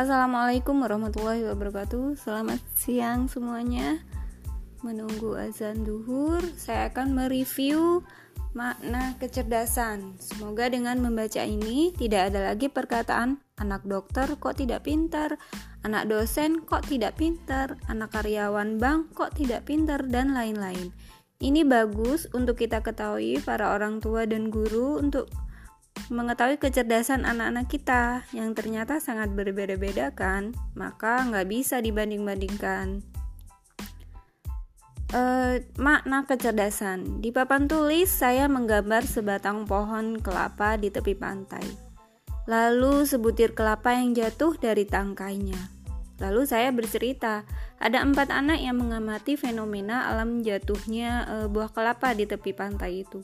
Assalamualaikum warahmatullahi wabarakatuh. Selamat siang semuanya. Menunggu azan duhur Saya akan mereview makna kecerdasan. Semoga dengan membaca ini Tidak ada lagi perkataan Anak dokter kok tidak pintar Anak dosen kok tidak pintar Anak karyawan bank kok tidak pintar Dan lain-lain. Ini bagus untuk kita ketahui para orang tua dan guru Untuk mengetahui kecerdasan anak-anak kita yang ternyata sangat berbeda-beda kan, maka nggak bisa dibanding-bandingkan. E, makna kecerdasan di papan tulis saya menggambar sebatang pohon kelapa di tepi pantai. Lalu sebutir kelapa yang jatuh dari tangkainya. Lalu saya bercerita, ada empat anak yang mengamati fenomena alam jatuhnya e, buah kelapa di tepi pantai itu.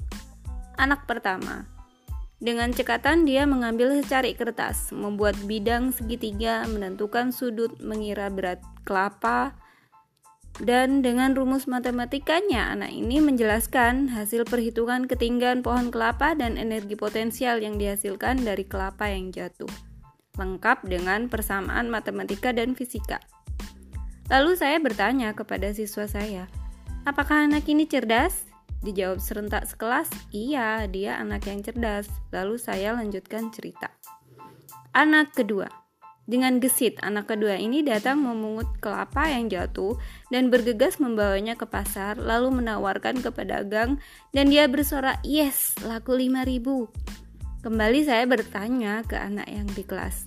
Anak pertama, dengan cekatan dia mengambil secari kertas, membuat bidang segitiga, menentukan sudut, mengira berat kelapa, dan dengan rumus matematikanya anak ini menjelaskan hasil perhitungan ketinggian pohon kelapa dan energi potensial yang dihasilkan dari kelapa yang jatuh. Lengkap dengan persamaan matematika dan fisika. Lalu saya bertanya kepada siswa saya, apakah anak ini cerdas? Dijawab serentak sekelas, iya, dia anak yang cerdas. Lalu saya lanjutkan cerita. Anak kedua. Dengan gesit, anak kedua ini datang memungut kelapa yang jatuh dan bergegas membawanya ke pasar, lalu menawarkan ke pedagang dan dia bersorak, yes, laku 5000. Kembali saya bertanya ke anak yang di kelas.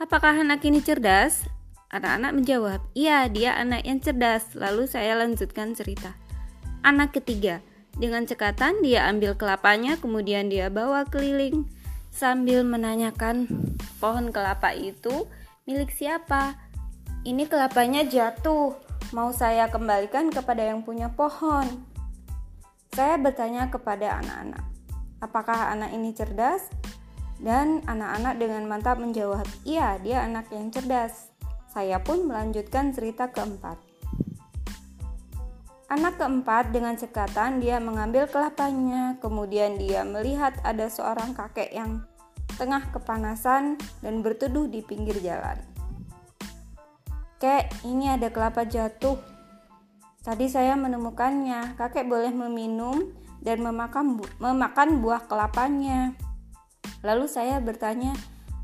Apakah anak ini cerdas? Anak-anak menjawab, iya dia anak yang cerdas. Lalu saya lanjutkan cerita. Anak ketiga, dengan cekatan dia ambil kelapanya kemudian dia bawa keliling sambil menanyakan pohon kelapa itu milik siapa. Ini kelapanya jatuh, mau saya kembalikan kepada yang punya pohon. Saya bertanya kepada anak-anak, apakah anak ini cerdas? Dan anak-anak dengan mantap menjawab, iya dia anak yang cerdas. Saya pun melanjutkan cerita keempat. Anak keempat dengan cekatan dia mengambil kelapanya, kemudian dia melihat ada seorang kakek yang tengah kepanasan dan berteduh di pinggir jalan. Kek, ini ada kelapa jatuh. Tadi saya menemukannya. Kakek boleh meminum dan memakan, bu memakan buah kelapanya. Lalu saya bertanya,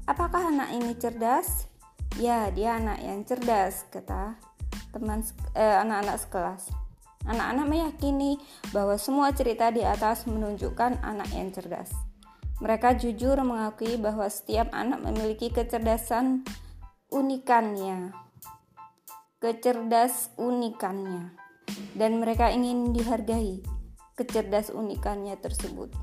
apakah anak ini cerdas? Ya, dia anak yang cerdas, kata teman eh, anak-anak eh, sekelas. Anak-anak meyakini bahwa semua cerita di atas menunjukkan anak yang cerdas. Mereka jujur mengakui bahwa setiap anak memiliki kecerdasan unikannya. Kecerdas unikannya. Dan mereka ingin dihargai kecerdas unikannya tersebut.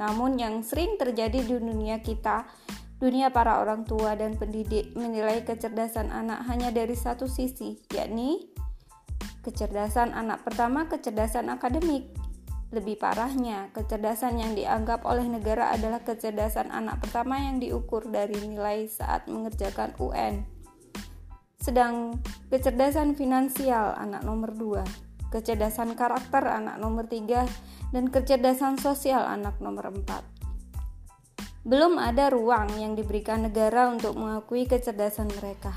Namun yang sering terjadi di dunia kita, dunia para orang tua dan pendidik menilai kecerdasan anak hanya dari satu sisi, yakni Kecerdasan anak pertama kecerdasan akademik. Lebih parahnya, kecerdasan yang dianggap oleh negara adalah kecerdasan anak pertama yang diukur dari nilai saat mengerjakan UN. Sedang kecerdasan finansial anak nomor 2, kecerdasan karakter anak nomor 3, dan kecerdasan sosial anak nomor 4. Belum ada ruang yang diberikan negara untuk mengakui kecerdasan mereka.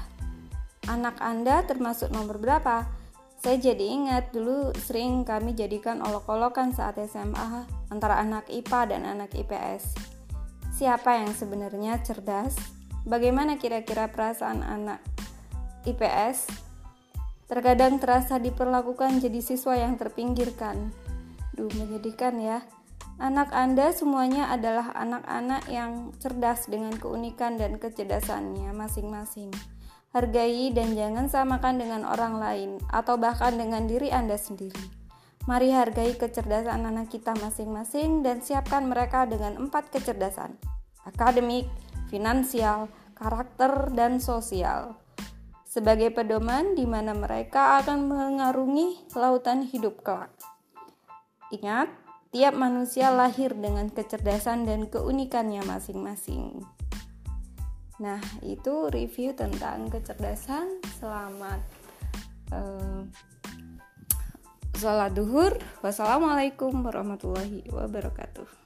Anak Anda termasuk nomor berapa? Saya jadi ingat dulu sering kami jadikan olok-olokan saat SMA antara anak IPA dan anak IPS. Siapa yang sebenarnya cerdas? Bagaimana kira-kira perasaan anak IPS? Terkadang terasa diperlakukan jadi siswa yang terpinggirkan. Duh, menyedihkan ya. Anak Anda semuanya adalah anak-anak yang cerdas dengan keunikan dan kecerdasannya masing-masing. Hargai dan jangan samakan dengan orang lain atau bahkan dengan diri Anda sendiri. Mari hargai kecerdasan anak kita masing-masing dan siapkan mereka dengan empat kecerdasan: akademik, finansial, karakter, dan sosial. Sebagai pedoman di mana mereka akan mengarungi lautan hidup kelak. Ingat, tiap manusia lahir dengan kecerdasan dan keunikannya masing-masing. Nah, itu review tentang kecerdasan. Selamat uh, sholat duhur. Wassalamualaikum warahmatullahi wabarakatuh.